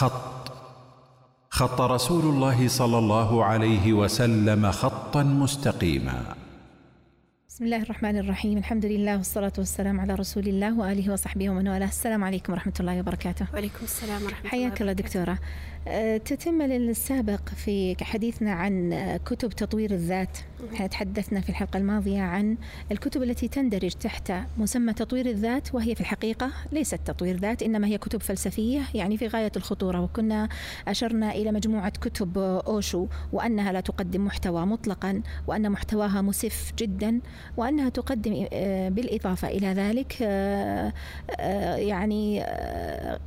خط. خط رسول الله صلى الله عليه وسلم خطا مستقيما. بسم الله الرحمن الرحيم. الحمد لله والصلاة والسلام على رسول الله وآله وصحبه ومن والاه. السلام عليكم ورحمة الله وبركاته. وعليكم السلام ورحمة الله حياك الله دكتورة. أه، تتمل السابق في حديثنا عن كتب تطوير الذات. إحنا تحدثنا في الحلقة الماضية عن الكتب التي تندرج تحت مسمى تطوير الذات وهي في الحقيقة ليست تطوير ذات إنما هي كتب فلسفية يعني في غاية الخطورة. وكنا أشرنا إلى مجموعة كتب أوشو وأنها لا تقدم محتوى مطلقا وأن محتواها مسف جدا وأنها تقدم أه، بالإضافة إلى ذلك أه، يعني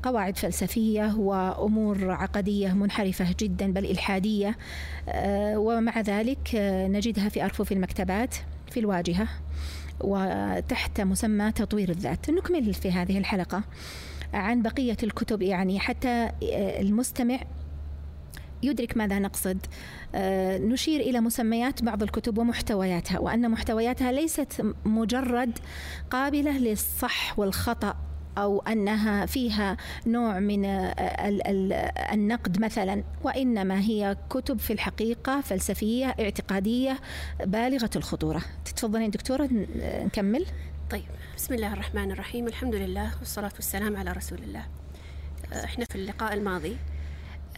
قواعد فلسفية وأمور عقدية منحرفة جدا بل إلحادية ومع ذلك نجدها نجدها في أرفف المكتبات في الواجهة وتحت مسمى تطوير الذات. نكمل في هذه الحلقة عن بقية الكتب يعني حتى المستمع يدرك ماذا نقصد. نشير إلى مسميات بعض الكتب ومحتوياتها وأن محتوياتها ليست مجرد قابلة للصح والخطأ. أو أنها فيها نوع من النقد مثلا وإنما هي كتب في الحقيقة فلسفية اعتقادية بالغة الخطورة. تتفضلين دكتورة نكمل. طيب بسم الله الرحمن الرحيم. الحمد لله والصلاة والسلام على رسول الله. آه، إحنا في اللقاء الماضي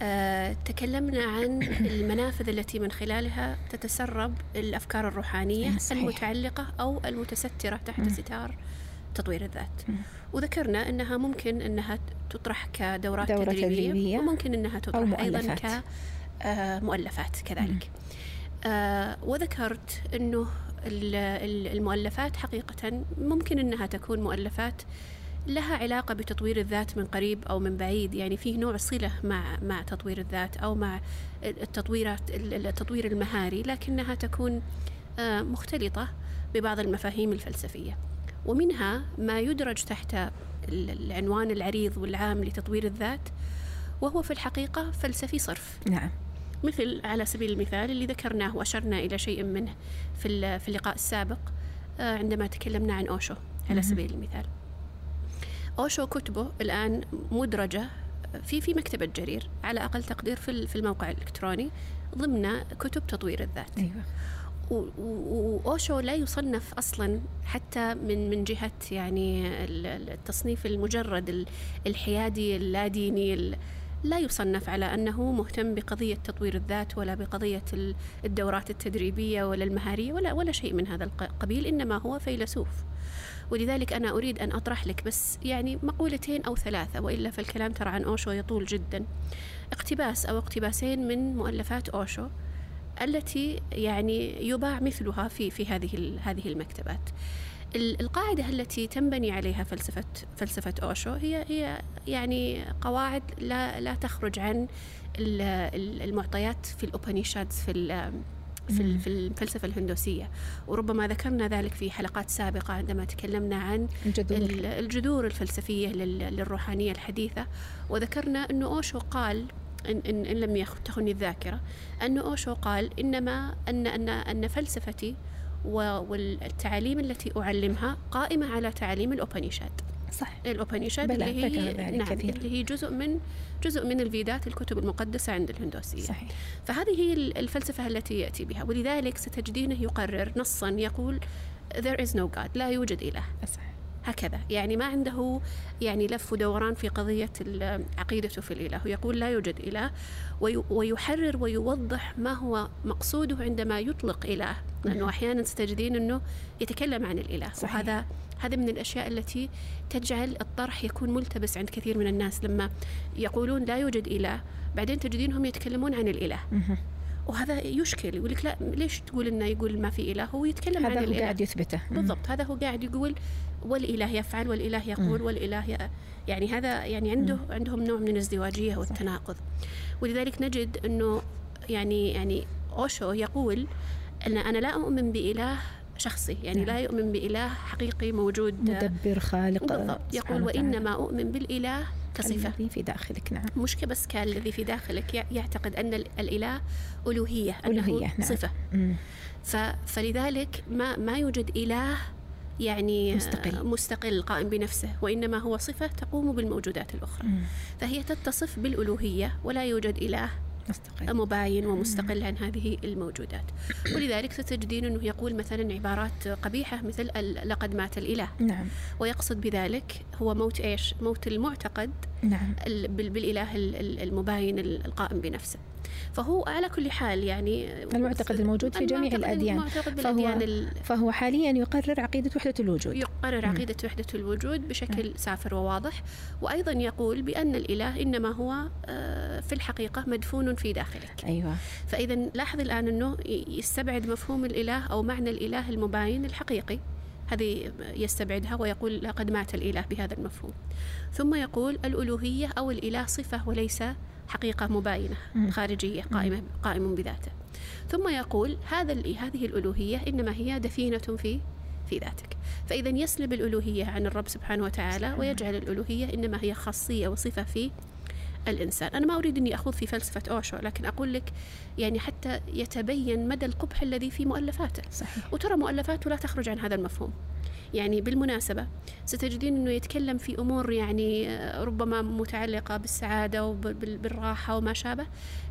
أه تكلمنا عن المنافذ التي من خلالها تتسرب الأفكار الروحانية صحيح. المتعلقة أو المتسترة تحت ستار تطوير الذات. وذكرنا أنها ممكن أنها تطرح كدورات دورة تدريبية, تدريبية وممكن أنها تطرح أيضا كمؤلفات كذلك. آه وذكرت أنه المؤلفات حقيقة ممكن أنها تكون مؤلفات لها علاقة بتطوير الذات من قريب أو من بعيد. يعني فيه نوع صلة مع مع تطوير الذات أو مع التطويرات التطوير المهاري لكنها تكون آه، مختلطة ببعض المفاهيم الفلسفية. ومنها ما يدرج تحت العنوان العريض والعام لتطوير الذات وهو في الحقيقة فلسفي صرف. نعم. مثل على سبيل المثال اللي ذكرناه وأشرنا إلى شيء منه في في اللقاء السابق آه، عندما تكلمنا عن أوشو على سبيل المثال. أوشو كتبه الآن مدرجة في في مكتبة جرير على أقل تقدير في في الموقع الإلكتروني ضمن كتب تطوير الذات. أيوة. وأوشو لا يصنف أصلا حتى من من جهة يعني التصنيف المجرد الحيادي اللاديني لا يصنف على أنه مهتم بقضية تطوير الذات ولا بقضية الدورات التدريبية ولا المهارية ولا ولا شيء من هذا القبيل إنما هو فيلسوف. ولذلك أنا أريد أن أطرح لك بس يعني مقولتين أو ثلاثة وإلا فالكلام ترى عن أوشو يطول جدا. اقتباس أو اقتباسين من مؤلفات أوشو. التي يعني يباع مثلها في في هذه هذه المكتبات. القاعدة التي تنبني عليها فلسفة فلسفة أوشو هي هي يعني قواعد لا لا تخرج عن المعطيات في الأوبانيشادز في في في الفلسفة الهندوسية. وربما ذكرنا ذلك في حلقات سابقة عندما تكلمنا عن الجذور, الجذور الفلسفية للروحانية الحديثة. وذكرنا أنه أوشو قال إن, إن, إن لم تخني الذاكرة أن أوشو قال إنما أن أن أن فلسفتي والتعاليم التي أعلمها قائمة على تعاليم الأوبانيشاد صح الأوبانيشاد اللي هي نعم كثير. اللي هي جزء من جزء من الفيدات الكتب المقدسة عند الهندوسية صحيح. فهذه هي الفلسفة التي يأتي بها ولذلك ستجدينه يقرر نصا يقول there is no God لا يوجد إله صحيح. هكذا. يعني ما عنده يعني لف ودوران في قضية عقيدته في الإله. يقول لا يوجد إله ويحرر ويوضح ما هو مقصوده عندما يطلق إله. لأنه أحيانا ستجدين أنه يتكلم عن الإله. صحيح. وهذا هذا من الأشياء التي تجعل الطرح يكون ملتبس عند كثير من الناس. لما يقولون لا يوجد إله بعدين تجدينهم يتكلمون عن الإله. وهذا يشكل. يقول لك لا ليش تقول إنه يقول ما في إله؟ هو يتكلم هذا عن هو الإله. قاعد يثبته. بالضبط. هذا هو قاعد يقول والإله يفعل والإله يقول والإله يعني هذا يعني عنده عندهم نوع من الازدواجية والتناقض. ولذلك نجد إنه يعني يعني أوشو يقول أن أنا لا أؤمن بإله شخصي يعني نعم. لا يؤمن بإله حقيقي موجود. مدبر خالق بالضبط. يقول وإنما أؤمن بالإله كصفة. الذي في داخلك نعم. مش بس كالذي في داخلك يعتقد أن الإله ألوهية ألوهية نعم. صفة. ف فلذلك ما ما يوجد إله يعني مستقل. مستقل قائم بنفسه وإنما هو صفة تقوم بالموجودات الأخرى. مم. فهي تتصف بالألوهية ولا يوجد إله مستقل. مباين ومستقل عن هذه الموجودات. ولذلك ستجدين أنه يقول مثلا عبارات قبيحة مثل لقد مات الإله. نعم. ويقصد بذلك هو موت إيش؟ موت المعتقد نعم. ال- بال- بالإله ال- ال- المباين ال- القائم بنفسه. فهو على كل حال يعني المعتقد الموجود في جميع الأديان. فهو- فهو حاليا يقرر عقيدة وحدة الوجود. يقرر. عقيدة وحدة الوجود بشكل سافر وواضح وأيضا يقول بأن الإله إنما هو آه، في الحقيقة مدفون في داخلك. أيوة. فإذا لاحظ الآن أنه يستبعد مفهوم الإله أو معنى الإله المباين الحقيقي. هذه يستبعدها ويقول لقد مات الإله بهذا المفهوم. ثم يقول الألوهية أو الإله صفة وليس حقيقة مباينة. خارجية قائمة قائم بذاته. ثم يقول هذا هذه الألوهية إنما هي دفينة في في ذاتك. فإذا يسلب الألوهية عن الرب سبحانه وتعالى ويجعل الألوهية إنما هي خاصية وصفة في الإنسان. أنا ما أريد أني أخوض في فلسفة أوشو لكن أقول لك يعني حتى يتبين مدى القبح الذي في مؤلفاته. صحيح. وترى مؤلفاته لا تخرج عن هذا المفهوم. يعني بالمناسبة ستجدين أنه يتكلم في أمور يعني آه، ربما متعلقة بالسعادة وبالراحة وما شابه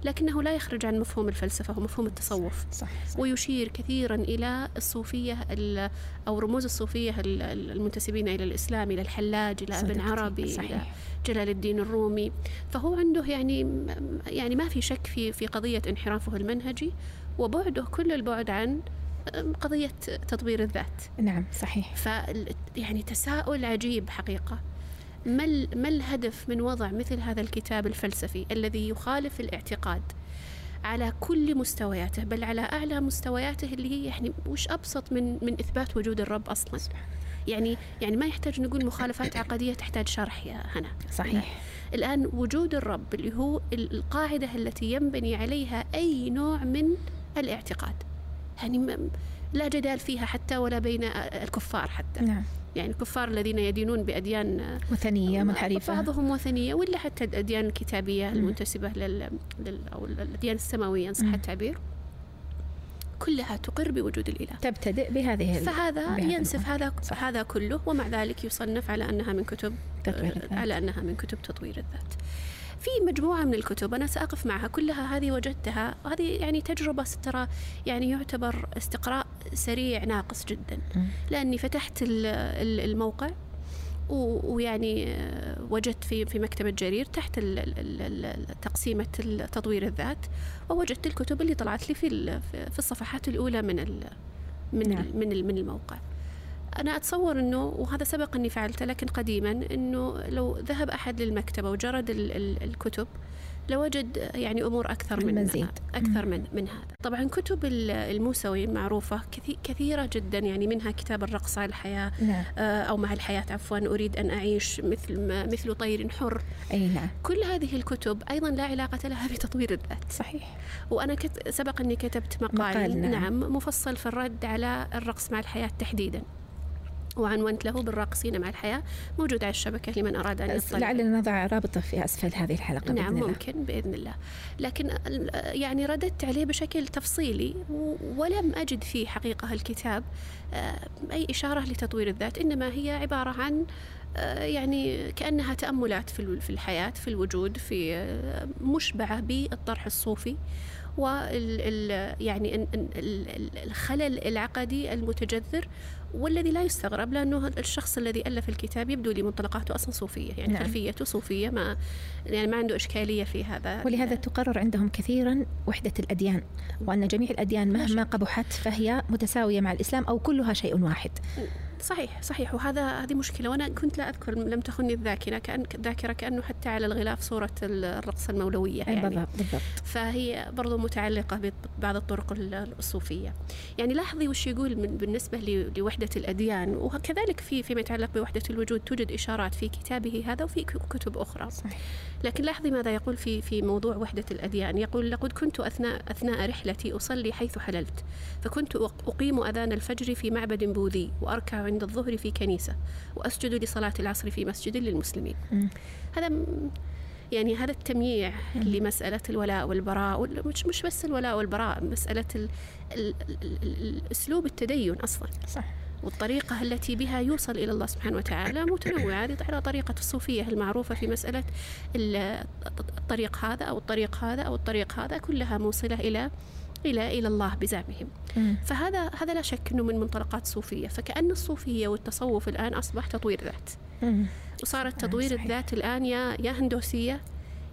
لكنه لا يخرج عن مفهوم الفلسفة ومفهوم التصوف صح, صح. ويشير كثيرا إلى الصوفية ال- أو رموز الصوفية ال- ال- المنتسبين إلى الإسلام إلى الحلاج إلى أبن. عربي إلى صحيح جلال الدين الرومي فهو عنده يعني يعني ما في شك في في قضية انحرافه المنهجي وبعده كل البعد عن قضية تطوير الذات. نعم صحيح. ف يعني تساؤل عجيب حقيقة. ما ال- ما الهدف من وضع مثل هذا الكتاب الفلسفي الذي يخالف الاعتقاد على كل مستوياته بل على أعلى مستوياته اللي هي يعني وش أبسط من من إثبات وجود الرب أصلا؟ يعني يعني ما يحتاج نقول مخالفات عقدية تحتاج شرح يا هنا. صحيح. الآن وجود الرب اللي هو ال- القاعدة التي ينبني عليها أي نوع من الاعتقاد. يعني لا جدال فيها حتى ولا بين الكفار حتى نعم يعني الكفار الذين يدينون بأديان وثنية منحرفة بعضهم وثنية ولا حتى الأديان الكتابية المنتسبة لل... لل... أو الأديان السماوية إن صح. التعبير كلها تقر بوجود الإله تبتدئ بهذه فهذا بهذا ينسف هذا صح. هذا كله ومع ذلك يصنف على أنها من كتب تطوير الذات. على أنها من كتب تطوير الذات. في مجموعة من الكتب أنا سأقف معها كلها هذه وجدتها هذه يعني تجربة ترى يعني يعتبر استقراء سريع ناقص جدا. لأني فتحت ال- ال- الموقع ويعني وجدت في في مكتبة جرير تحت تقسيمة تطوير الذات ووجدت الكتب اللي طلعت لي في في الصفحات الأولى من من نعم. من الموقع. أنا أتصور أنه وهذا سبق أني فعلته لكن قديما أنه لو ذهب أحد للمكتبة وجرد ال ال الكتب لوجد يعني أمور أكثر من المزيد. أكثر من من هذا. طبعا كتب ال- الموسوي معروفة كثي- كثيرة جدا يعني منها كتاب الرقص على الحياة نعم. آه، أو مع الحياة عفوا أريد أن أعيش مثل مثل طير حر. أي نعم. كل هذه الكتب أيضا لا علاقة لها بتطوير الذات. صحيح. وأنا كت... سبق أني كتبت مقال, مقال، نعم. نعم مفصل في الرد على الرقص مع الحياة تحديدا. وعنونت له بالراقصين مع الحياة موجود على الشبكة لمن أراد أن يطلع. لعلنا نضع رابطة في أسفل هذه الحلقة نعم بإذن الله. ممكن بإذن الله. لكن يعني رددت عليه بشكل تفصيلي ولم أجد في حقيقة الكتاب آه، أي إشارة لتطوير الذات إنما هي عبارة عن آه، يعني كأنها تأملات في الحياة في الوجود في آه، مشبعة بالطرح الصوفي. وال ال- يعني ال- ال- ال- الخلل العقدي المتجذر والذي لا يستغرب لأنه الشخص الذي ألف الكتاب يبدو لي منطلقاته أصلا صوفية يعني نعم. خلفيته صوفية ما يعني ما عنده إشكالية في هذا. ولهذا تقرر عندهم كثيرا وحدة الأديان وأن جميع الأديان مهما قبحت فهي متساوية مع الإسلام أو كلها شيء واحد. صحيح صحيح. وهذا هذه مشكلة. وأنا كنت لا أذكر لم تخني الذاكرة كأن الذاكره كأنه حتى على الغلاف صورة الرقصة المولوية يعني. بالضبط فهي برضو متعلقة ببعض الطرق ال- الصوفية. يعني لاحظي وش يقول من بالنسبة ل- لوحدة الأديان. وكذلك في فيما يتعلق بوحدة الوجود توجد إشارات في كتابه هذا وفي كتب أخرى. صحيح. لكن لاحظي ماذا يقول في في موضوع وحدة الأديان. يقول لقد كنت أثناء أثناء رحلتي أصلي حيث حللت. فكنت أق- أقيم أذان الفجر في معبد بوذي وأركع عند الظهر في كنيسة وأسجد لصلاة العصر في مسجد للمسلمين. هذا يعني هذا التمييع لمسألة الولاء والبراء وال- مش مش بس الولاء والبراء مسألة ال ال ال ال أسلوب التدين أصلا. صح. والطريقة التي بها يوصل إلى الله سبحانه وتعالى متنوعة. هذه على طريقة الصوفية المعروفة في مسألة الطريق هذا أو الطريق هذا أو الطريق هذا كلها موصلة إلى إلى إلى الله بزعمهم. فهذا هذا لا شك أنه من منطلقات الصوفية فكأن الصوفية والتصوف الآن أصبح تطوير ذات وصارت تطوير. الذات الآن يا يا هندوسية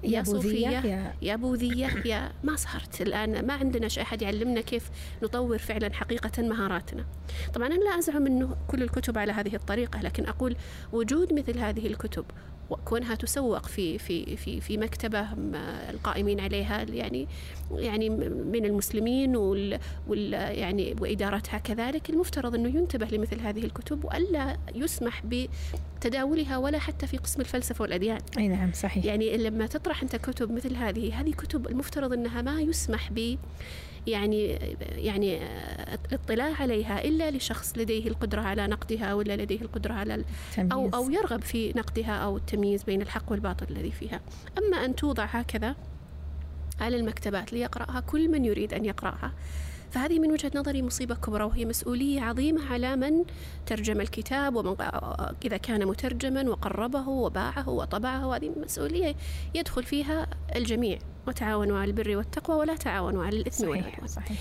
يا صوفية يا, يا بوذية يا ما صارت الآن ما عندنا شيء أحد يعلمنا كيف نطور فعلا حقيقة مهاراتنا. طبعا أنا لا أزعم أنه كل الكتب على هذه الطريقة لكن أقول وجود مثل هذه الكتب وكونها تسوق في في في في مكتبة القائمين عليها يعني يعني من المسلمين وال, وال يعني وإدارتها كذلك المفترض أنه ينتبه لمثل هذه الكتب وألا يسمح بتداولها ولا حتى في قسم الفلسفة والأديان. أي نعم صحيح. يعني لما تطرح أنت كتب مثل هذه، هذه كتب المفترض أنها ما يسمح ب يعني يعني الاطلاع عليها إلا لشخص لديه القدرة على نقدها ولا لديه القدرة على التمييز. أو أو يرغب في نقدها أو التمييز بين الحق والباطل الذي فيها أما أن توضع هكذا على المكتبات ليقرأها كل من يريد أن يقرأها فهذه من وجهة نظري مصيبة كبرى وهي مسؤولية عظيمة على من ترجم الكتاب ومن إذا كان مترجما وقربه وباعه وطبعه هذه مسؤولية يدخل فيها الجميع وتعاونوا على البر والتقوى ولا تعاونوا على الإثم والعدوان صحيح.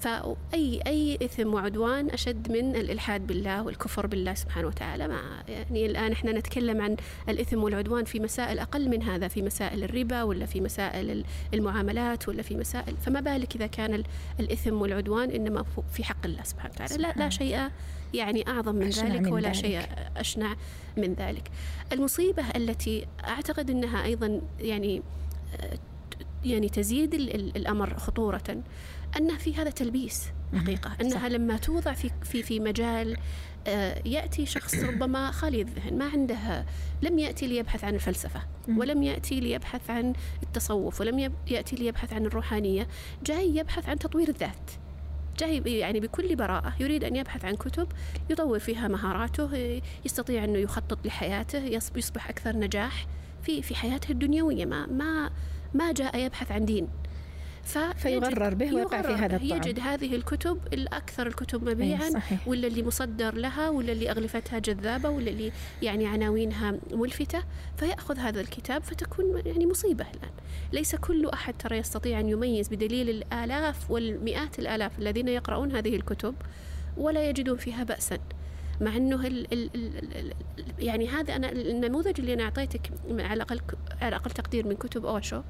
فأي أي إثم وعدوان أشد من الإلحاد بالله والكفر بالله سبحانه وتعالى. ما يعني الآن إحنا نتكلم عن الإثم والعدوان في مسائل أقل من هذا في مسائل الربا ولا في مسائل المعاملات ولا في مسائل. فما بالك إذا كان الإثم والعدوان إنما في حق الله سبحانه وتعالى؟ لا, لا شيء يعني أعظم من ذلك من ولا ذلك. شيء أشنع من ذلك. المصيبة التي أعتقد أنها أيضا يعني يعني تزيد الأمر خطورة. أنها في هذا تلبيس حقيقة. أنها صح. لما توضع في في في مجال آه، يأتي شخص ربما خالي الذهن ما عنده لم يأتي ليبحث عن الفلسفة ولم يأتي ليبحث عن التصوف ولم يأتي ليبحث عن الروحانية جاي يبحث عن تطوير الذات. جاي يعني بكل براءة يريد أن يبحث عن كتب يطور فيها مهاراته يستطيع أنه يخطط لحياته يصبح أكثر نجاح في في حياته الدنيوية. ما ما ما جاء يبحث عن دين. فيغرر به ويقع في هذا الطعم. يجد هذه الكتب الأكثر الكتب مبيعا ولا اللي مصدر لها ولا اللي أغلفتها جذابة ولا اللي يعني عناوينها ملفتة فيأخذ هذا الكتاب فتكون يعني مصيبة الآن. ليس كل أحد ترى يستطيع أن يميز بدليل الآلاف والمئات الآلاف الذين يقرؤون هذه الكتب ولا يجدون فيها بأسا. مع إنه ال ال ال يعني هذا أنا النموذج اللي أنا أعطيتك على الاقل على أقل تقدير من كتب أوشو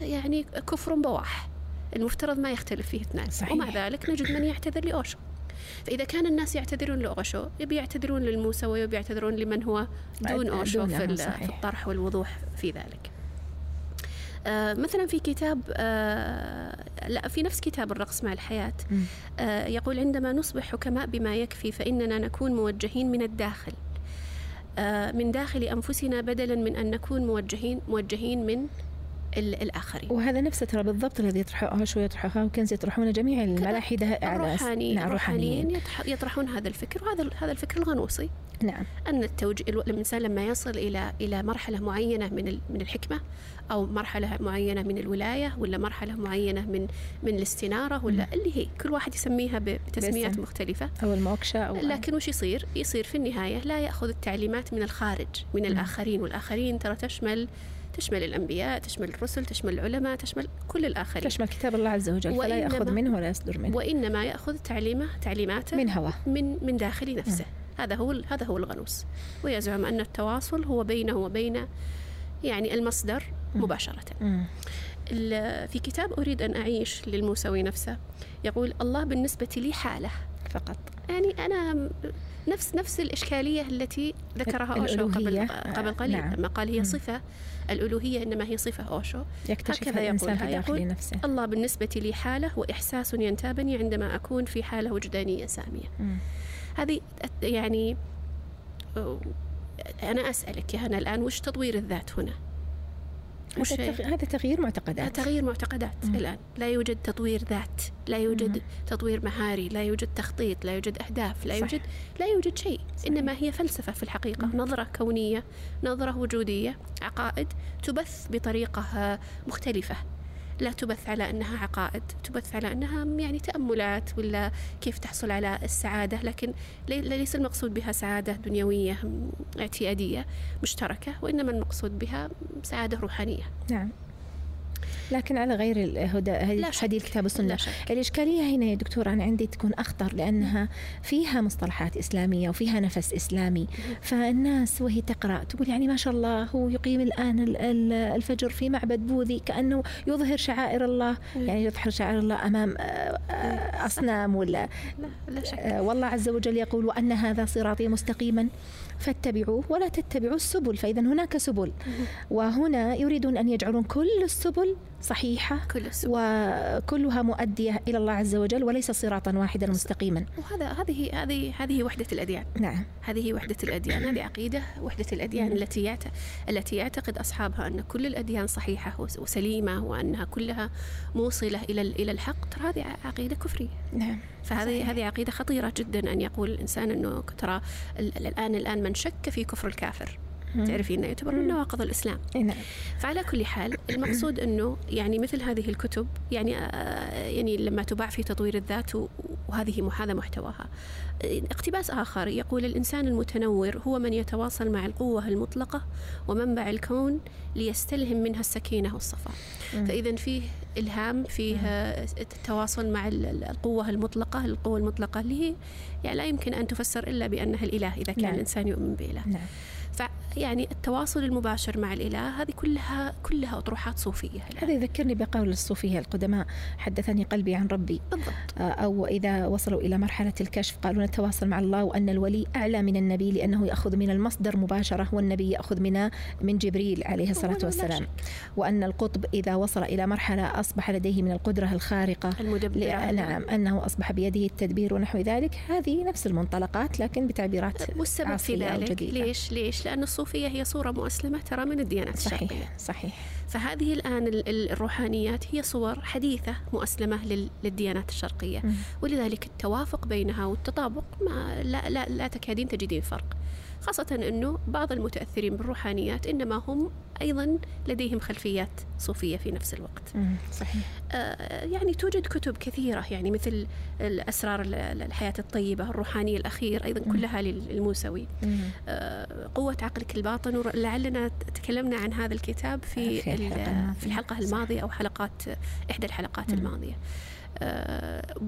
يعني كفر بواح. المفترض ما يختلف فيه اثنان. صحيح. ومع ذلك نجد من يعتذر لأوشو. فإذا كان الناس يعتذرون لأوشو يبي يعتذرون للموسوي ويبي يعتذرون لمن هو دون أوشو في, في الطرح والوضوح في ذلك. آه مثلا في كتاب آه لا في نفس كتاب الرقص مع الحياة آه يقول عندما نصبح حكماء بما يكفي فإننا نكون موجهين من الداخل. آه من داخل أنفسنا بدلا من أن نكون موجهين موجهين من الآخرين وهذا نفسه ترى بالضبط الذي يطرحه شوي يطرحه وكنز يطرحونه جميع الملاحدة الروحاني نعم الروحانيين يطرحون هذا الفكر وهذا هذا الفكر الغنوصي نعم أن التوجيه الإنسان لما يصل إلى إلى مرحلة معينة من من الحكمة أو مرحلة معينة من الولاية ولا مرحلة معينة من من الاستنارة ولا م. اللي هي كل واحد يسميها بتسميات بسم. مختلفة أو الموكشة أو لكن وش يصير؟ يصير في النهاية لا يأخذ التعليمات من الخارج من م. الآخرين والآخرين ترى تشمل تشمل الأنبياء تشمل الرسل تشمل العلماء تشمل كل الآخرين. تشمل كتاب الله عز وجل فلا يأخذ منه ولا يصدر منه. وإنما يأخذ تعليمه تعليماته من هوى من من داخل نفسه. م. هذا هو هذا هو الغنوص. ويزعم أن التواصل هو بينه وبين يعني المصدر مباشرة. م. في كتاب أريد أن أعيش للموسوي نفسه يقول الله بالنسبة لي حالة. فقط. يعني أنا نفس نفس الإشكالية التي ذكرها أوشو قبل قبل قليل. نعم. لما قال هي صفة. الألوهية إنما هي صفة أوشو. يكتشف الإنسان في داخل نفسه. الله بالنسبة لي حالة وإحساس ينتابني عندما أكون في حالة وجدانية سامية. م. هذه يعني أنا أسألك يا هنا الآن وش تطوير الذات هنا؟ هذا تغيير معتقدات تغيير معتقدات مم. الآن لا يوجد تطوير ذات لا يوجد مم. تطوير مهاري لا يوجد تخطيط لا يوجد أهداف لا يوجد لا يوجد شيء صحيح. إنما هي فلسفة في الحقيقة مم. نظرة كونية نظرة وجودية عقائد تبث بطريقة مختلفة لا تبث على أنها عقائد تبث على أنها يعني تأملات ولا كيف تحصل على السعادة لكن ليس المقصود بها سعادة دنيوية اعتيادية مشتركة وإنما المقصود بها سعادة روحانية. نعم. لكن على غير الهدى هدي الكتاب والسنة الإشكالية هنا يا دكتور أنا عندي تكون أخطر لأنها فيها مصطلحات إسلامية وفيها نفس إسلامي. فالناس وهي تقرأ تقول يعني ما شاء الله هو يقيم الآن الفجر في معبد بوذي كأنه يظهر شعائر الله. يعني يظهر شعائر الله أمام آه، آه، أصنام ولا لا لا شك. آه، والله عز وجل يقول وأن هذا صراطي مستقيما. فاتبعوه ولا تتبعوا السبل فإذا هناك سبل. وهنا يريدون أن يجعلون كل السبل صحيحة كل. وكلها مؤدية إلى الله عز وجل وليس صراطا واحدا مستقيما. وهذا هذه هذه هذه وحدة الأديان. نعم. هذه وحدة الأديان. هذه عقيدة وحدة الأديان التي يعت... التي يعتقد أصحابها أن كل الأديان صحيحة وسليمة وأنها كلها موصلة إلى إلى الحق ترى هذه عقيدة كفرية. نعم. فهذه هذه عقيدة خطيرة جدا أن يقول الإنسان أنه ترى الآن الآن من شك في كفر الكافر. تعرفين يعتبر من نواقض الإسلام. نعم. فعلى كل حال المقصود أنه يعني مثل هذه الكتب يعني آه، يعني لما تباع في تطوير الذات وهذه هذا محتواها. اقتباس آخر يقول الإنسان المتنور هو من يتواصل مع القوة المطلقة ومنبع الكون ليستلهم منها السكينة والصفاء. فإذا فيه إلهام فيه التواصل مع القوة المطلقة القوة المطلقة اللي هي يعني لا يمكن أن تفسر إلا بأنها الإله إذا كان نعم. الإنسان يؤمن بإله. نعم. فيعني التواصل المباشر مع الإله هذه كلها كلها أطروحات صوفية هذا يذكرني بقول الصوفية القدماء حدثني قلبي عن ربي. بالضبط. آه، أو إذا وصلوا إلى مرحلة الكشف قالوا نتواصل مع الله وأن الولي أعلى من النبي لأنه يأخذ من المصدر مباشرة والنبي يأخذ من من جبريل عليه الصلاة والسلام. وأن القطب إذا وصل إلى مرحلة أصبح لديه من القدرة الخارقة. المدبرة. نعم أنه أصبح بيده التدبير ونحو ذلك. هذه نفس المنطلقات لكن بتعبيرات والسبب في ذلك. ليش ليش؟ لأن الصوفية هي صورة مؤسلمة ترى من الديانات صحيح الشرقية. صحيح. فهذه الآن الروحانيات هي صور حديثة مؤسلمة للديانات الشرقية. ولذلك التوافق بينها والتطابق ما لا, لا, لا تكادين تجدين فرق. خاصة أنه بعض المتأثرين بالروحانيات إنما هم أيضا لديهم خلفيات صوفية في نفس الوقت. صحيح. آه يعني توجد كتب كثيرة يعني مثل الأسرار الحياة الطيبة الروحاني الأخير أيضا كلها للموسوي. آه قوة عقلك الباطن ولعلنا تكلمنا عن هذا الكتاب في في الحلقة, في الحلقة الماضية أو حلقات إحدى الحلقات الماضية.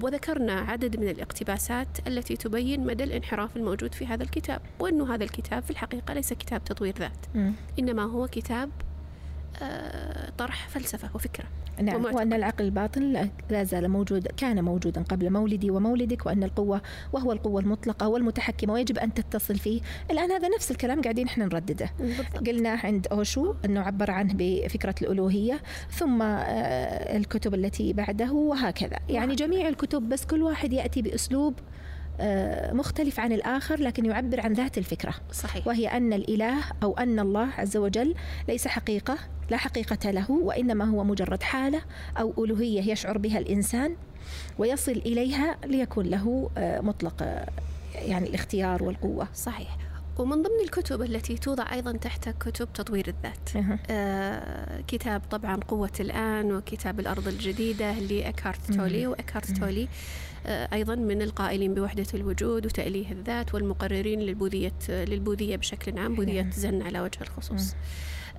وذكرنا عدد من الاقتباسات التي تبين مدى الانحراف الموجود في هذا الكتاب وأن هذا الكتاب في الحقيقة ليس كتاب تطوير ذات إنما هو كتاب آه، طرح فلسفة وفكرة. نعم وأن العقل الباطن لا زال موجود كان موجودا قبل مولدي ومولدك وأن القوة وهو القوة المطلقة والمتحكمة ويجب أن تتصل فيه. الآن هذا نفس الكلام قاعدين إحنا نردده. بالضبط. قلناه عند أوشو أنه عبر عنه بفكرة الألوهية ثم آه، الكتب التي بعده وهكذا. يعني جميع الكتب بس كل واحد يأتي بأسلوب آه، مختلف عن الآخر لكن يعبر عن ذات الفكرة. صحيح. وهي أن الإله أو أن الله عز وجل ليس حقيقة لا حقيقة له وإنما هو مجرد حالة أو ألوهية يشعر بها الإنسان ويصل إليها ليكون له آه، مطلق آه، يعني الاختيار والقوة. صحيح. ومن ضمن الكتب التي توضع أيضا تحت كتب تطوير الذات آه كتاب طبعا قوة الآن وكتاب الأرض الجديدة لأكارت تولي وأكارت تولي آه أيضا من القائلين بوحدة الوجود وتأليه الذات والمقررين للبوذية للبوذية بشكل عام بوذية زن على وجه الخصوص.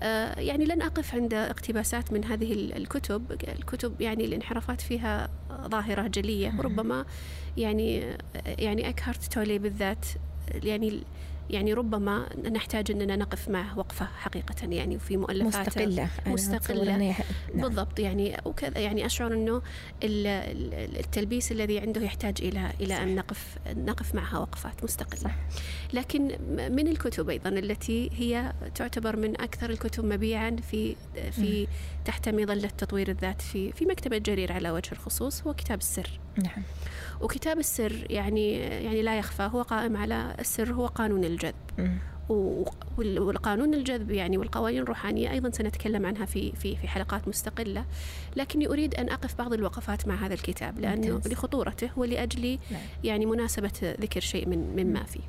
آه، يعني لن أقف عند اقتباسات من هذه الكتب. الكتب يعني الانحرافات فيها ظاهرة جلية وربما يعني يعني أكهرت تولي بالذات. يعني يعني ربما نحتاج أننا نقف معه وقفة حقيقة يعني في مؤلفاته مستقلة. مستقلة. نعم. بالضبط. يعني وكذا يعني أشعر أنه التلبيس الذي عنده يحتاج إلى إلى أن نقف نقف معها وقفات مستقلة. صح. لكن من الكتب أيضا التي هي تعتبر من أكثر الكتب مبيعا في في تحت مظلة تطوير الذات في في مكتبة جرير على وجه الخصوص هو كتاب السر. نعم. وكتاب السر يعني يعني لا يخفى هو قائم على السر هو قانون الجذب. والقانون الجذب يعني والقوانين الروحانية أيضا سنتكلم عنها في في في حلقات مستقلة. لكني أريد أن أقف بعض الوقفات مع هذا الكتاب لأنه لخطورته ولأجل نعم. يعني مناسبة ذكر شيء من مما فيه.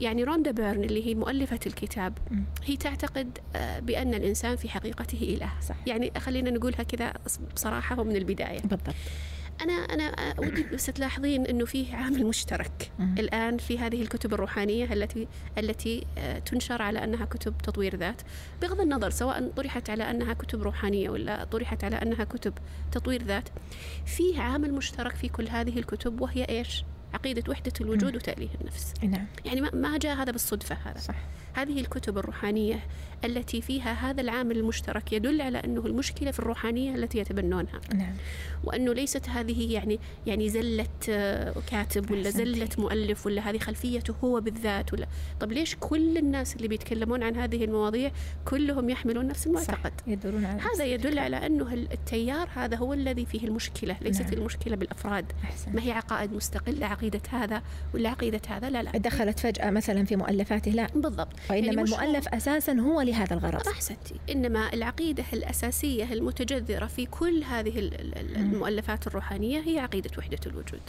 يعني روندا بيرن اللي هي مؤلفة الكتاب. هي تعتقد آه، بأن الإنسان في حقيقته إله. صح. يعني خلينا نقولها كذا بصراحة ومن البداية. بالضبط. أنا أنا ودي بس تلاحظين أنه فيه عامل مشترك مم. الآن في هذه الكتب الروحانية التي التي تنشر على أنها كتب تطوير ذات بغض النظر سواء طرحت على أنها كتب روحانية ولا طرحت على أنها كتب تطوير ذات فيه عامل مشترك في كل هذه الكتب وهي إيش؟ عقيدة وحدة الوجود. وتأليه النفس نعم يعني ما- ما جاء هذا بالصدفة هذا صح هذه الكتب الروحانية التي فيها هذا العامل المشترك يدل على أنه المشكلة في الروحانية التي يتبنونها. نعم. وأنه ليست هذه يعني يعني زلة آه، كاتب ولا. زلة مؤلف ولا هذه خلفيته هو بالذات ولا. طب ليش كل الناس اللي بيتكلمون عن هذه المواضيع كلهم يحملون نفس المعتقد؟ صح يدورون على هذا يدل على أنه التيار هذا هو الذي فيه المشكلة ليست نعم. المشكلة بالأفراد. أحسن ما هي عقائد مستقلة عقيدة هذا ولا عقيدة هذا؟ لا لا. دخلت فجأة مثلا في مؤلفاته لا. بالضبط. وإنما يعني مش هو- المؤلف أساسا هو لهذا الغرض. أحسنتي إنما العقيدة الأساسية المتجذرة في كل هذه. المؤلفات الروحانية هي عقيدة وحدة الوجود.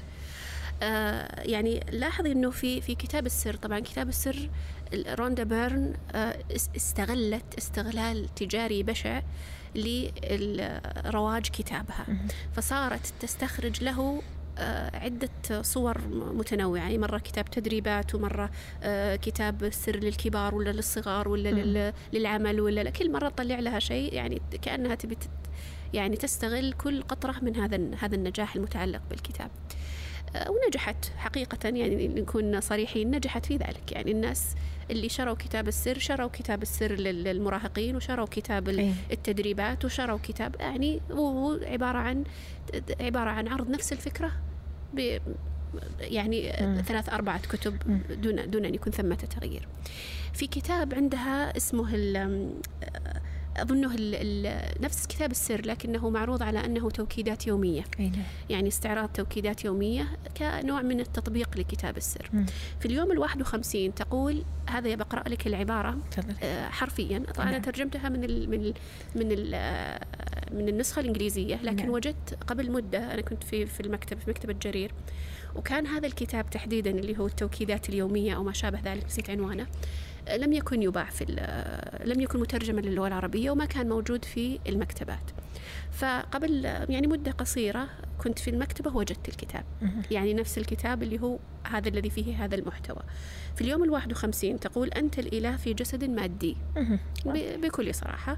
آه يعني لاحظي إنه في في كتاب السر طبعا كتاب السر ال- روندا بيرن آه اس- استغلت استغلال تجاري بشع لرواج كتابها. فصارت تستخرج له عدة صور متنوعة يعني مرة كتاب تدريبات ومرة آه، كتاب السر للكبار ولا للصغار ولا للعمل ولا لا كل مرة تطلع لها شيء يعني كأنها تبي يعني تستغل كل قطرة من هذا هذا النجاح المتعلق بالكتاب. آه، ونجحت حقيقة يعني نكون صريحين نجحت في ذلك يعني الناس اللي شروا كتاب السر شروا كتاب السر لل- للمراهقين وشروا كتاب ال- أي. التدريبات وشروا كتاب يعني هو عبارة عن عبارة عن عرض نفس الفكرة ب يعني مم. ثلاث أربعة كتب. دون دون أن يكون ثمة تغيير في كتاب عندها اسمه أظنه ال ال نفس كتاب السر لكنه معروض على أنه توكيدات يومية أي نعم يعني استعراض توكيدات يومية كنوع من التطبيق لكتاب السر. في اليوم الواحد وخمسين تقول هذا بقرأ لك العبارة آه، حرفيا طبعا أنا نعم. ترجمتها من ال من ال من ال آه، من النسخة الإنجليزية لكن نعم. وجدت قبل مدة أنا كنت في في المكتب في مكتبة جرير وكان هذا الكتاب تحديدا اللي هو التوكيدات اليومية أو ما شابه ذلك نسيت عنوانه لم يكن يباع في لم يكن مترجما للغة العربية وما كان موجود في المكتبات. فقبل يعني مدة قصيرة كنت في المكتبة وجدت الكتاب. يعني نفس الكتاب اللي هو هذا الذي فيه هذا المحتوى. في اليوم الواحد وخمسين تقول أنت الإله في جسد مادي. بكل صراحة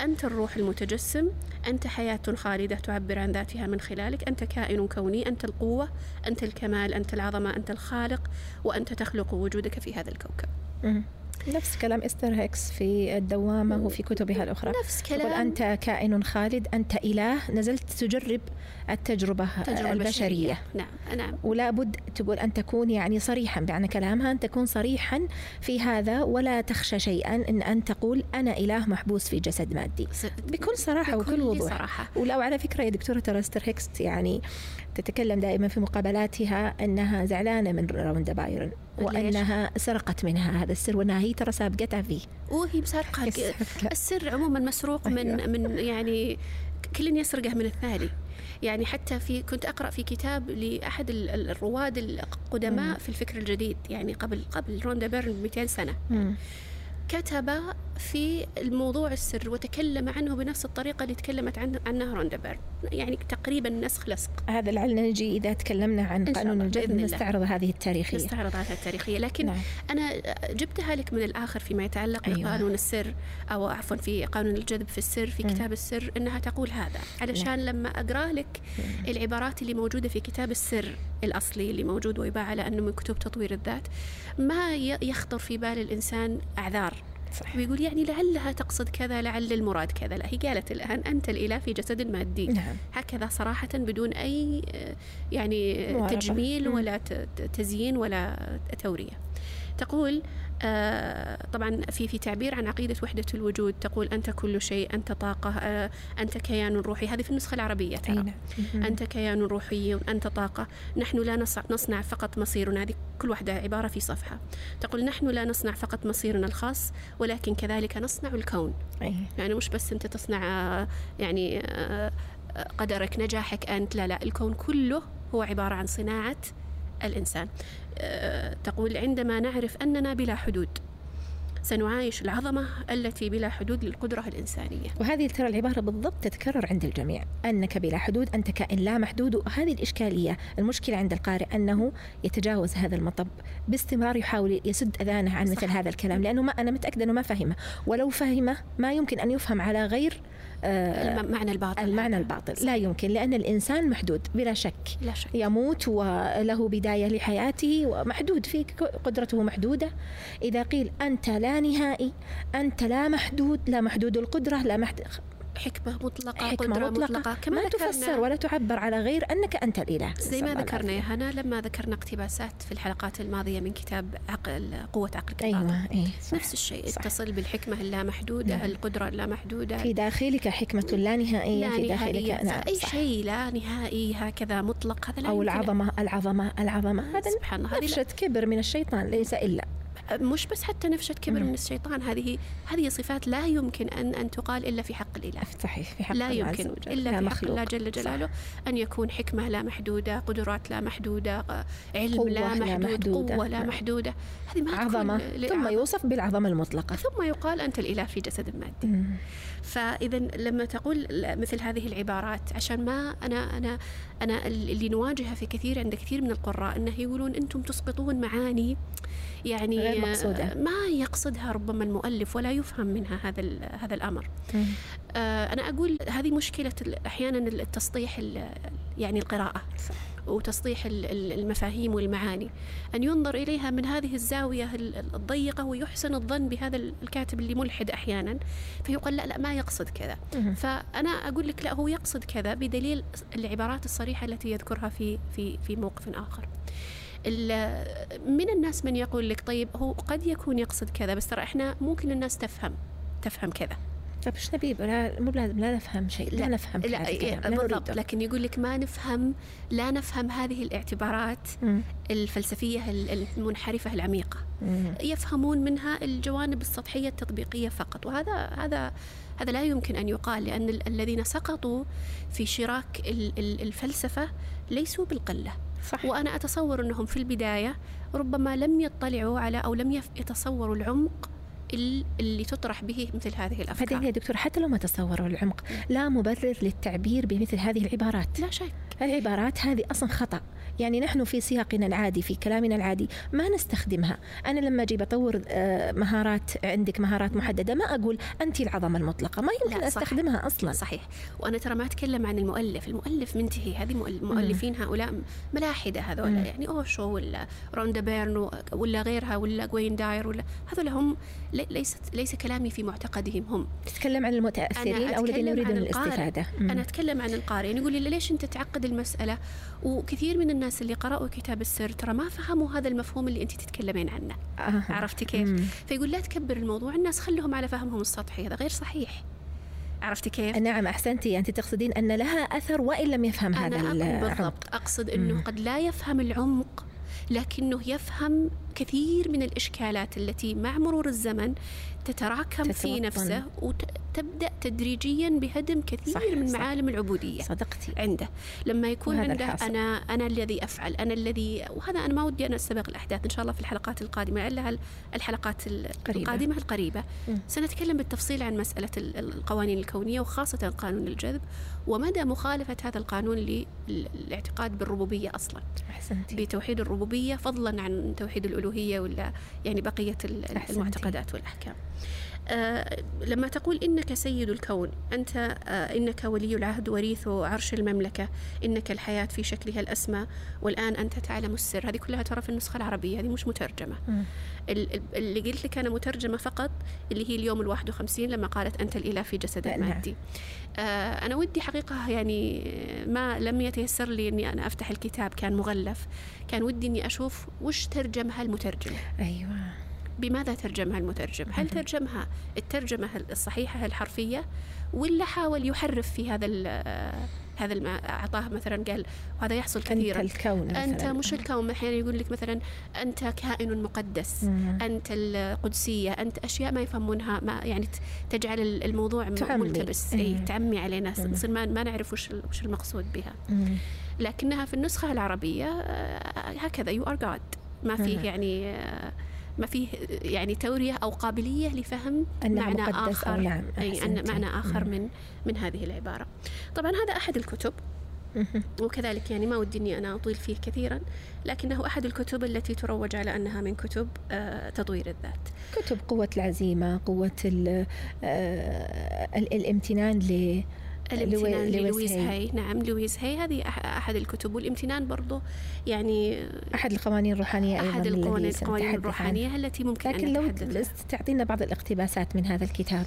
أنت الروح المتجسم أنت حياة خالدة تعبر عن ذاتها من خلالك أنت كائن كوني أنت القوة أنت الكمال أنت العظمة أنت الخالق وأنت تخلق وجودك في هذا الكوكب. نفس كلام إستر هيكس في الدوامة وفي كتبها الأخرى. نفس تقول كلام أنت كائن خالد أنت إله نزلت تجرب التجربة تجربة البشرية. نعم نعم. ولا بد تقول أن تكون يعني صريحا بمعنى كلامها أن تكون صريحا في هذا ولا تخشى شيئا أن أن تقول أنا إله محبوس في جسد مادي. بكل صراحة وكل بكل وضوح. صراحة. ولو على فكرة يا دكتورة ترى إستر هيكس يعني تتكلم دائما في مقابلاتها أنها زعلانة من روندا بايرن ليش؟ وأنها سرقت منها هذا السر وأنها هي ترى سابقتها فيه وهي مسرقة السر عموما مسروق من أيوة. من يعني كل يسرقه من الثاني يعني حتى في كنت أقرأ في كتاب لأحد ال- ال- الرواد القدماء. في الفكر الجديد يعني قبل قبل روندا بيرن ب 200 سنة مم. كتب في الموضوع السر وتكلم عنه بنفس الطريقة اللي تكلمت عنه عنها روندا بيرن يعني تقريبا نسخ لصق هذا لعل نجي إذا تكلمنا عن قانون الجذب. نستعرض هذه التاريخية نستعرض هذا التاريخية لكن نعم. أنا جبتها لك من الآخر فيما يتعلق أيوة. بقانون السر أو عفوا في قانون الجذب في السر في مم. كتاب السر إنها تقول هذا علشان لما أقرأ لك العبارات اللي موجودة في كتاب السر الأصلي اللي موجود ويباع على أنه من كتب تطوير الذات ما يخطر في بال الإنسان أعذار صح ويقول يعني لعلها تقصد كذا لعل المراد كذا. لا هي قالت الآن أنت الإله في جسد مادي. نعم. هكذا صراحة بدون أي آه، يعني. تجميل. ولا تزيين ولا تورية. تقول آه، طبعا في في تعبير عن عقيدة وحدة الوجود تقول أنت كل شيء أنت طاقة آه، أنت كيان روحي. هذه في النسخة العربية ترى. نعم. أنت كيان روحي أنت طاقة. نحن لا نصنع, فقط مصيرنا. هذه كل واحدة عبارة في صفحة. تقول نحن لا نصنع فقط مصيرنا الخاص ولكن كذلك نصنع الكون. أي. يعني مش بس أنت تصنع آه، يعني آه، آه، قدرك نجاحك أنت. لا لا. الكون كله هو عبارة عن صناعة الإنسان. آه، تقول عندما نعرف أننا بلا حدود سنعايش العظمة التي بلا حدود للقدرة الإنسانية. وهذه ترى العبارة بالضبط تتكرر عند الجميع. أنك بلا حدود أنت كائن لا محدود وهذه الإشكالية. المشكلة عند القارئ أنه يتجاوز هذا المطب باستمرار يحاول يسد أذانه عن مثل هذا الكلام لأنه ما أنا متأكدة أنه ما فهمه. ولو فهمه ما يمكن أن يفهم على غير المعنى الباطل. المعنى الباطل. لا يمكن لأن الإنسان محدود بلا شك. لا شك. يموت وله بداية لحياته ومحدود في قدرته محدودة. إذا قيل أنت لا نهائي أنت لا محدود لا محدود القدرة لا محدود حكمة مطلقة حكمة قدرة مطلقة, مطلقة كما تفسر ولا تعبر على غير أنك أنت الإله. زي ما ذكرنا يا هنا لما ذكرنا اقتباسات في الحلقات الماضية من كتاب عقل قوة عقلك أيوة أيه نفس الشيء صح. اتصل بالحكمة اللامحدودة نعم. القدرة اللامحدودة. في داخلك حكمة لا نهائية لا في داخلك نعم أي. شيء لا نهائي هكذا مطلق هذا لا أو العظمة العظمة العظمة هذا سبحان الله هذه كبر من الشيطان ليس إلا. مش بس حتى نفشة كبر من الشيطان هذه هذه صفات لا يمكن أن أن تقال إلا في حق الإله. صحيح في حق لا يمكن إلا في حق الله جل جلاله صح. أن يكون حكمة لا محدودة قدرات لا محدودة علم لا محدود لا محدودة. قوة لا نعم. محدودة. هذه ما عظمة. ثم يوصف بالعظمة المطلقة. ثم يقال أنت الإله في جسد مادي. فإذا لما تقول مثل هذه العبارات عشان ما أنا أنا أنا اللي نواجهها في كثير عند كثير من القراء أنه يقولون أنتم تسقطون معاني. يعني غير مقصودة. ما يقصدها ربما المؤلف ولا يفهم منها هذا هذا الأمر. آه أنا أقول هذه مشكلة أحيانا التسطيح يعني القراءة صح. وتسطيح المفاهيم والمعاني. أن ينظر إليها من هذه الزاوية الضيقة ويحسن الظن بهذا الكاتب اللي ملحد أحيانا فيقول لا لا ما يقصد كذا. فأنا أقول لك لا هو يقصد كذا بدليل العبارات الصريحة التي يذكرها في في في موقف آخر. من الناس من يقول لك طيب هو قد يكون يقصد كذا بس ترى إحنا ممكن الناس تفهم تفهم كذا. طيب إيش نبي؟ مو بلازم لا نفهم شيء لا, لا نفهم لا إيه بالضبط. لكن يقول لك ما نفهم لا نفهم هذه الاعتبارات م. الفلسفية المنحرفة العميقة. م. يفهمون منها الجوانب السطحية التطبيقية فقط وهذا هذا هذا لا يمكن أن يقال لأن الذين سقطوا في شراك الفلسفة ليسوا بالقلة. صح. وأنا أتصور أنهم في البداية ربما لم يطلعوا على أو لم يتصوروا العمق اللي تطرح به مثل هذه الأفكار. بعدين يا دكتور حتى لو ما تصوروا العمق، لا مبرر للتعبير بمثل هذه العبارات. لا شك. العبارات هذه أصلا خطأ، يعني نحن في سياقنا العادي في كلامنا العادي ما نستخدمها. أنا لما أجي بطور آه، مهارات عندك مهارات محددة ما أقول أنت العظمة المطلقة. ما يمكن أستخدمها أصلا. صحيح. وأنا ترى ما أتكلم عن المؤلف. المؤلف منتهي. هذه المؤلفين هؤلاء ملاحدة هذول. يعني أوشو ولا روندا بيرن ولا غيرها ولا واين داير ولا هذول هم ليست ليس كلامي في معتقدهم هم. تتكلم عن المتأثرين أو الذين يريدون الاستفادة. أنا أتكلم عن القارئ. يعني يقول لي ليش أنت تعقد المسألة؟ وكثير من الناس اللي قرأوا كتاب السر ترى ما فهموا هذا المفهوم اللي أنت تتكلمين عنه. آه. عرفتي كيف؟ مم. فيقول لا تكبر الموضوع الناس خلهم على فهمهم السطحي. هذا غير صحيح. عرفتي كيف؟ نعم أحسنتي. أنت تقصدين أن لها أثر وإن لم يفهم أنا هذا بالضبط. أقصد أنه مم. قد لا يفهم العمق لكنه يفهم كثير من الإشكالات التي مع مرور الزمن تتراكم تتوطن. في نفسه وتبدأ تدريجيا بهدم كثير صح من معالم صح العبودية صدقتي عنده لما يكون عنده الحاصل. أنا أنا الذي أفعل أنا الذي وهذا أنا ما ودي أنا استبق الأحداث إن شاء الله في الحلقات القادمة الا الحلقات قريبة. القادمة القريبة م. سنتكلم بالتفصيل عن مسألة القوانين الكونية وخاصة قانون الجذب ومدى مخالفة هذا القانون للاعتقاد بالربوبية أصلا أحسنتي بتوحيد الربوبية فضلا عن توحيد الألوهية ولا يعني بقية المعتقدات والأحكام. آه لما تقول إنك سيد الكون أنت آه إنك ولي العهد وريث عرش المملكة إنك الحياة في شكلها الأسمى والآن أنت تعلم السر. هذه كلها ترى في النسخة العربية هذه مش مترجمة. م. اللي قلت لك أنا مترجمة فقط اللي هي اليوم الواحد وخمسين لما قالت أنت الإله في جسد نعم. مادي آه أنا ودي حقيقة يعني ما لم يتيسر لي أني أنا أفتح الكتاب كان مغلف. كان ودي أني أشوف وش ترجمها المترجم. أيوة. بماذا ترجمها المترجم؟ هل ترجمها الترجمة الصحيحة الحرفية ولا حاول يحرف في هذا هذا الم... أعطاه مثلا قال وهذا يحصل كثيرا. انت الكون مثلاً. أنت مش الكون أحيانا يقول لك مثلا أنت كائن مقدس مم. أنت القدسية أنت أشياء ما يفهمونها ما يعني تجعل الموضوع تعمي. ملتبس. اي تعمي علينا. نصير ما, ما نعرف وش وش المقصود بها. مم. لكنها في النسخة العربية آه، هكذا you are God ما فيه يعني آه، ما فيه يعني تورية أو قابلية لفهم معنى آخر أو نعم أي أن معنى آخر من من هذه العبارة. طبعا هذا أحد الكتب. وكذلك يعني ما ودي إني أنا أطيل فيه كثيرا لكنه أحد الكتب التي تروج على أنها من كتب آه، تطوير الذات. كتب قوة العزيمة، قوة آه، الامتنان لويس هاي. نعم لويس هاي. هذه أحد الكتب. والامتنان برضو يعني أحد القوانين الروحانية أحد القوانين الروحانية التي ممكن لكن أن لو تعطينا بعض الاقتباسات من هذا الكتاب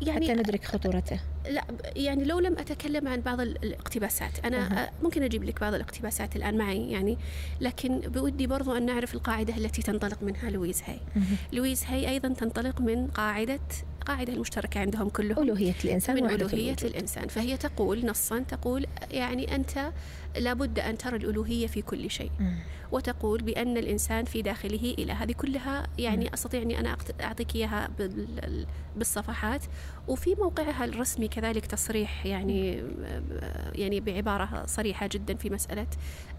يعني حتى ندرك خطورته. لا يعني لو لم أتكلم عن بعض الاقتباسات أنا أه. ممكن أجيب لك بعض الاقتباسات الآن معي يعني لكن بودي برضو أن نعرف القاعدة التي تنطلق منها لويس هاي. أه. لويس هاي أيضا تنطلق من قاعدة القاعدة المشتركة عندهم كلهم. ألوهية الإنسان من ألوهية الإنسان. فهي تقول نصا تقول يعني أنت لابد أن ترى الألوهية في كل شيء. وتقول بأن الإنسان في داخله إله هذه كلها يعني أستطيع أني أنا أعطيك إياها بالصفحات. وفي موقعها الرسمي كذلك تصريح يعني يعني بعبارة صريحة جدا في مسألة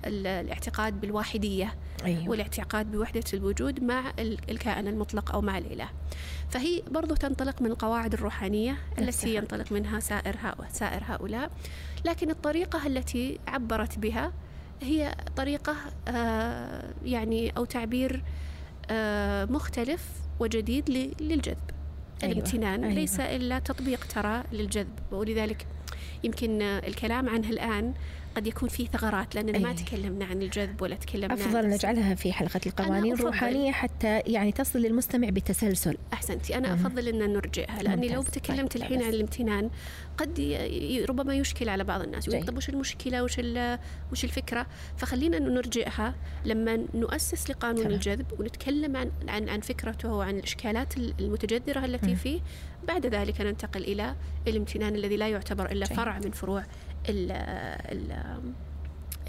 الاعتقاد بالواحدية أيوه. والاعتقاد بوحدة الوجود مع الكائن المطلق أو مع الإله فهي برضو تنطلق من القواعد الروحانية التي ينطلق منها سائر سائر هؤلاء لكن الطريقة التي عبرت بها هي طريقة آه، يعني أو تعبير آه، مختلف وجديد للجذب أيوة. الامتنان أيوة. ليس إلا تطبيق ترى للجذب ولذلك يمكن الكلام عنه الآن قد يكون فيه ثغرات لأننا أيه. ما تكلمنا عن الجذب ولا تكلمنا أفضل عن نجعلها في حلقة القوانين الروحانية حتى يعني تصل للمستمع بتسلسل أحسنتي أنا أفضل أن نرجعها لأني لو تكلمت طيب. الحين عن الامتنان قد ربما يشكل على بعض الناس يقول طب وش المشكلة وش وش الفكرة فخلينا نرجعها لما نؤسس لقانون طبعا. الجذب ونتكلم عن عن عن فكرته وعن الإشكالات المتجذرة التي م. فيه بعد ذلك ننتقل إلى الامتنان الذي لا يعتبر إلا فرع من فروع ال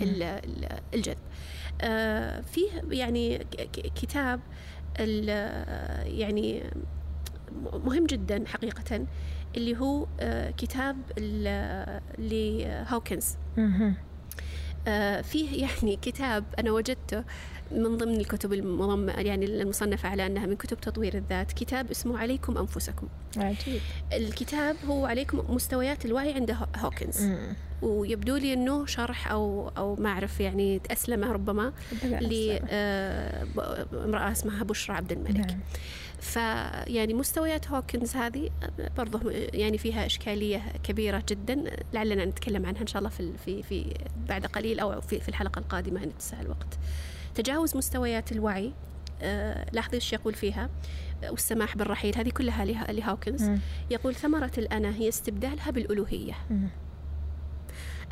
ال الجذب آه، فيه يعني كتاب يعني مهم جدا حقيقة اللي هو آه، كتاب لهوكنز فيه يعني كتاب أنا وجدته من ضمن الكتب المضم يعني المصنفة على أنها من كتب تطوير الذات كتاب اسمه عليكم أنفسكم. عجيب الكتاب هو عليكم مستويات الوعي عند هوكنز. مم. ويبدو لي إنه شرح أو أو ما أعرف يعني تأسلمه ربما لامراه آه، اسمها بشرى عبد الملك. نعم. فيعني مستويات هوكنز هذه برضه يعني فيها إشكالية كبيرة جدا لعلنا نتكلم عنها إن شاء الله في في في بعد قليل أو في, في الحلقة القادمة إن اتسع الوقت. تجاوز مستويات الوعي آه لاحظي إيش يقول فيها والسماح بالرحيل هذه كلها لهاوكنز يقول ثمرة الأنا هي استبدالها بالألوهية.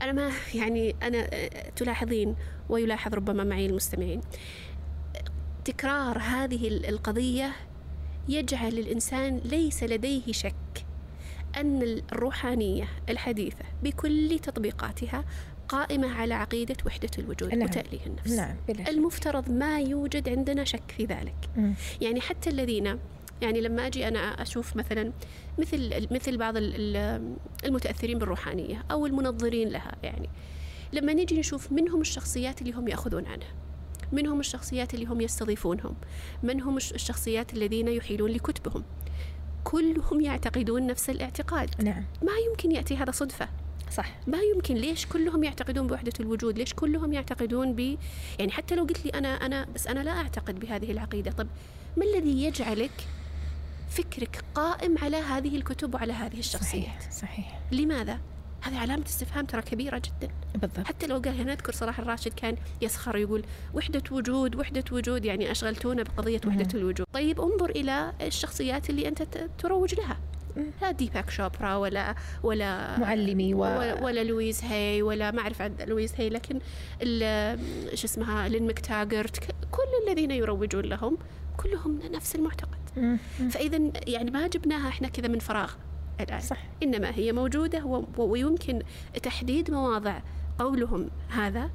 أنا ما يعني أنا آه، تلاحظين ويلاحظ ربما معي المستمعين تكرار هذه القضية يجعل الإنسان ليس لديه شك أن الروحانية الحديثة بكل تطبيقاتها قائمة على عقيدة وحدة الوجود نعم. وتأليه النفس نعم. المفترض ما يوجد عندنا شك في ذلك م. يعني حتى الذين يعني لما أجي أنا أشوف مثلا مثل مثل بعض المتأثرين بالروحانية أو المنظرين لها يعني لما نجي نشوف منهم الشخصيات اللي هم يأخذون عنها من هم الشخصيات اللي هم يستضيفونهم؟ من هم الشخصيات الذين يحيلون لكتبهم؟ كلهم يعتقدون نفس الاعتقاد. نعم. ما يمكن يأتي هذا صدفة. صح. ما يمكن. ليش كلهم يعتقدون بوحدة الوجود؟ ليش كلهم يعتقدون ب يعني حتى لو قلت لي أنا أنا بس أنا لا أعتقد بهذه العقيدة. طب ما الذي يجعلك فكرك قائم على هذه الكتب وعلى هذه الشخصيات؟ صحيح, صحيح. لماذا؟ هذه علامة استفهام ترى كبيرة جدا. بالضبط. حتى لو قال هنا أذكر صلاح الراشد كان يسخر يقول وحدة وجود وحدة وجود يعني أشغلتونا بقضية وحدة الوجود. طيب انظر إلى الشخصيات اللي أنت تروج لها. لا ديباك شوبرا ولا ولا معلمي و... ولا, ولا لويز هاي ولا ما أعرف عن لويز هاي لكن شو اسمها لين مكتاجرت كل الذين يروجون لهم كلهم نفس المعتقد. فإذا يعني ما جبناها إحنا كذا من فراغ. الآن. صح. إنما هي موجودة ويمكن تحديد مواضع قولهم هذا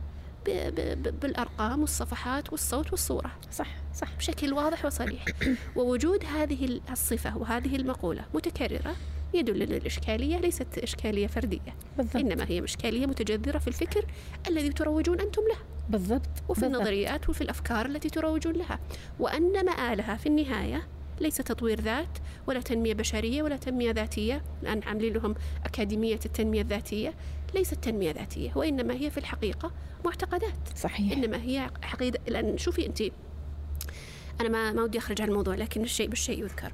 بالأرقام والصفحات والصوت والصورة. صح صح. بشكل واضح وصريح. ووجود هذه الصفة وهذه المقولة متكررة يدل أن الإشكالية ليست إشكالية فردية. بالضبط. إنما هي إشكالية متجذرة في الفكر الذي تروجون أنتم له. بالضبط وفي بالضبط. النظريات وفي الأفكار التي تروجون لها. وأن مآلها في النهاية ليس تطوير ذات ولا تنمية بشرية ولا تنمية ذاتية. الآن عاملين لهم أكاديمية التنمية الذاتية. ليست تنمية ذاتية وإنما هي في الحقيقة معتقدات. صحيح. إنما هي حقيقة. لأن شوفي أنت. أنا ما ما ودي أخرج عن الموضوع لكن الشيء بالشيء يذكر.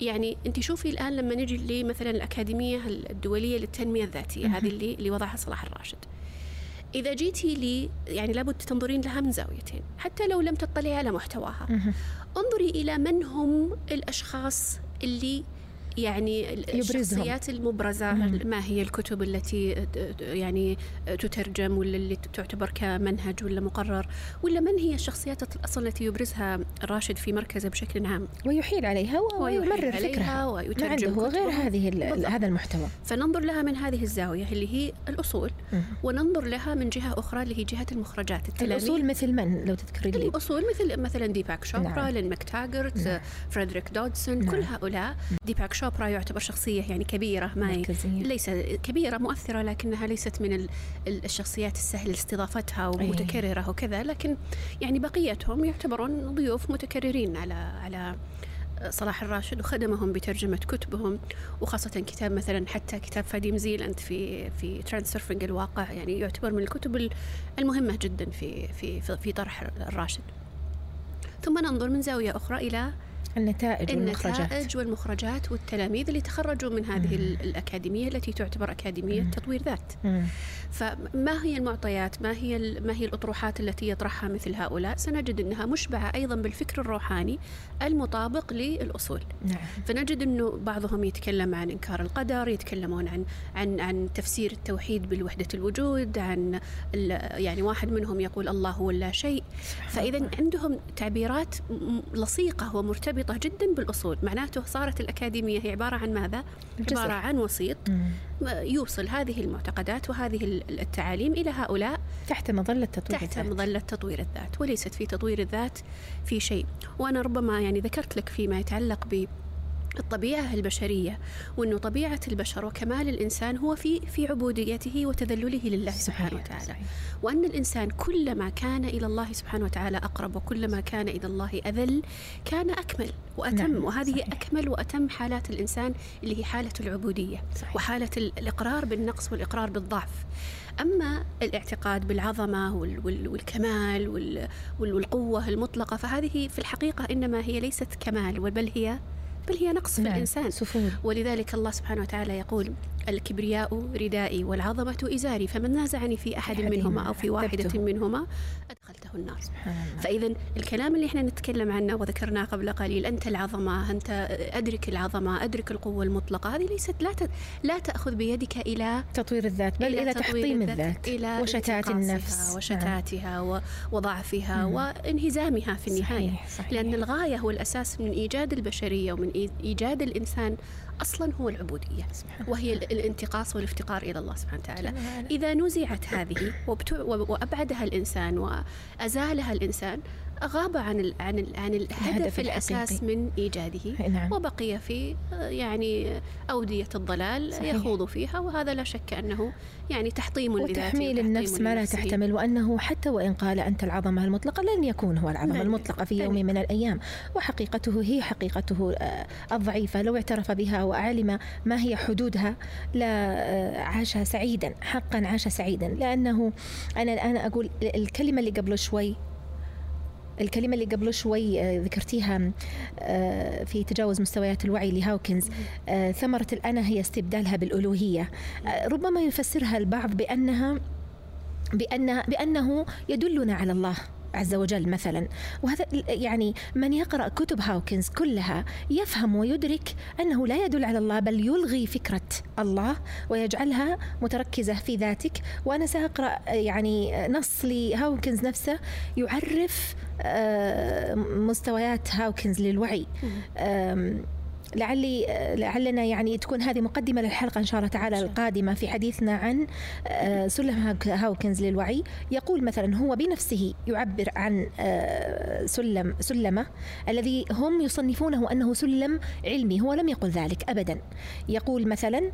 يعني أنت شوفي الآن لما نجي لمثلا الأكاديمية الدولية للتنمية الذاتية هذه اللي اللي وضعها صلاح الراشد. إذا جيتي لي يعني لابد تنظرين لها من زاويتين حتى لو لم تطلعي على محتواها. انظري إلى من هم الأشخاص اللي يعني الشخصيات المبرزة ما هي الكتب التي يعني تترجم ولا اللي تعتبر كمنهج ولا مقرر؟ ولا من هي الشخصيات الأصل التي يبرزها الراشد في مركزه بشكل عام؟ ويحيل عليها ويمرر فكرها. ويترجم هو غير هذه هذا المحتوى. فننظر لها من هذه الزاوية اللي هي الأصول وننظر لها من جهة أخرى اللي هي جهة المخرجات التلاميذ. الأصول مثل من؟ لو تذكري لي. الأصول مثل مثلا ديباك شوبرا نعم. لين ماكتاجرت نعم. فريدريك دودسون نعم. كل هؤلاء. ديباك شوبرا يعتبر شخصية يعني كبيرة ما ليس كبيرة مؤثرة لكنها ليست من الشخصيات السهل استضافتها ومتكررة وكذا لكن يعني بقيتهم يعتبرون ضيوف متكررين على على صلاح الراشد وخدمهم بترجمة كتبهم وخاصة كتاب مثلا حتى كتاب فاديم زيلاند في في transurfing الواقع يعني يعتبر من الكتب المهمة جدا في في في طرح الراشد. ثم ننظر من زاوية أخرى إلى النتائج والمخرجات النتائج والمخرجات والتلاميذ اللي تخرجوا من هذه مم. الأكاديمية التي تعتبر أكاديمية مم. تطوير ذات مم. فما هي المعطيات ما هي ما هي الأطروحات التي يطرحها مثل هؤلاء سنجد أنها مشبعة أيضا بالفكر الروحاني المطابق للأصول نعم. فنجد أنه بعضهم يتكلم عن إنكار القدر يتكلمون عن عن عن تفسير التوحيد بالوحدة الوجود عن يعني واحد منهم يقول الله هو لا شيء فإذا عندهم تعبيرات لصيقة ومرتبطة مرتبطة جدا بالأصول معناته صارت الأكاديمية هي عبارة عن ماذا؟ عبارة عن وسيط يوصل هذه المعتقدات وهذه التعاليم إلى هؤلاء تحت مظلة تطوير تحت الذات. مظلة تطوير الذات وليست في تطوير الذات في شيء وأنا ربما يعني ذكرت لك فيما يتعلق ب الطبيعة البشرية وأنه طبيعة البشر وكمال الإنسان هو في في عبوديته وتذلله لله سبحانه وتعالى صحيح. وأن الإنسان كلما كان إلى الله سبحانه وتعالى أقرب وكلما كان إلى الله أذل كان أكمل وأتم نعم. وهذه صحيح. أكمل وأتم حالات الإنسان اللي هي حالة العبودية صحيح. وحالة الإقرار بالنقص والإقرار بالضعف أما الاعتقاد بالعظمة والكمال والقوة المطلقة فهذه في الحقيقة إنما هي ليست كمال بل هي بل هي نقص في نعم. الإنسان سفور. ولذلك الله سبحانه وتعالى يقول الكبرياء ردائي والعظمة إزاري فمن نازعني في أحد منهما أو في واحدة منهما أدخلته النار فإذا الكلام اللي إحنا نتكلم عنه وذكرناه قبل قليل أنت العظمة أنت أدرك العظمة أدرك القوة المطلقة هذه ليست لا لا تأخذ بيدك إلى تطوير الذات بل إلى, إلى تحطيم الذات, إلى وشتات النفس وشتاتها نعم. وضعفها مم. وانهزامها في النهاية صحيح. صحيح. لأن الغاية والأساس من إيجاد البشرية ومن إيجاد الإنسان أصلا هو العبودية وهي الانتقاص والافتقار إلى الله سبحانه وتعالى. إذا نزعت هذه وأبعدها الإنسان وأزالها الإنسان غاب عن ال عن ال عن الهدف الأساس من إيجاده نعم. وبقي في يعني أودية الضلال صحيح. يخوض فيها وهذا لا شك أنه يعني تحطيم لذاته وتحميل النفس ما لا تحتمل وأنه حتى وإن قال أنت العظمة المطلقة لن يكون هو العظمة نعم. المطلقة في يوم من الأيام وحقيقته هي حقيقته آه، الضعيفة لو اعترف بها وعلم ما هي حدودها لعاش آه، سعيدا حقا عاش سعيدا لأنه أنا الآن أقول الكلمة اللي قبل شوي الكلمة اللي قبل شوي آه، ذكرتيها آه، في تجاوز مستويات الوعي لهاوكنز آه، ثمرة الأنا هي استبدالها بالألوهية. ربما يفسرها البعض بأنها بأن بأنه يدلنا على الله عز وجل مثلا. وهذا يعني من يقرأ كتب هاوكنز كلها يفهم ويدرك أنه لا يدل على الله بل يلغي فكرة الله ويجعلها متركزة في ذاتك. وأنا سأقرأ يعني نص لهاوكنز نفسه يعرف مستويات هاوكنز للوعي. لعلي لعلنا يعني تكون هذه مقدمة للحلقة إن شاء الله تعالى القادمة في حديثنا عن آه، سلم هاوكنز للوعي. يقول مثلا هو بنفسه يعبر عن آه، سلم سلمة الذي هم يصنفونه أنه سلم علمي هو لم يقل ذلك أبدا. يقول مثلا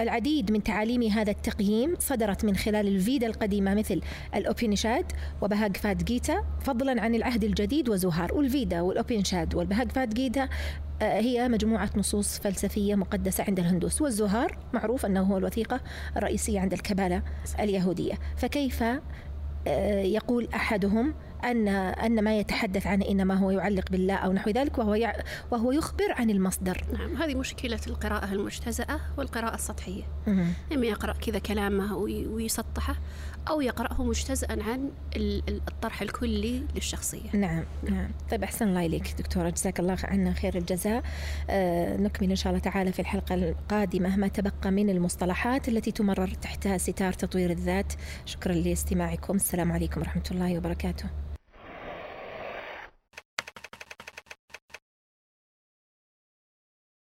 العديد من تعاليم هذا التقييم صدرت من خلال الفيدا القديمة مثل الأوبينشاد وبهاغفاد جيتا فضلا عن العهد الجديد وزهار. والفيدا والأوبينشاد والبهاغفاد جيتا آه، هي مجموعة نصوص فلسفية مقدسة عند الهندوس. والزهار معروف أنه هو الوثيقة الرئيسية عند الكبالة اليهودية. فكيف آه، يقول أحدهم أن أن ما يتحدث عنه إنما هو يعلق بالله أو نحو ذلك وهو وهو يخبر عن المصدر. نعم هذه مشكلة القراءة المجتزأة والقراءة السطحية. إما يقرأ كذا كلامه ويسطحه أو يقرأه مجتزأ عن الطرح الكلي للشخصية. نعم نعم. طيب أحسن الله إليك دكتورة جزاك الله عنا خير الجزاء. آه نكمل إن شاء الله تعالى في الحلقة القادمة ما تبقى من المصطلحات التي تمرر تحتها ستار تطوير الذات. شكرا لاستماعكم. السلام عليكم ورحمة الله وبركاته.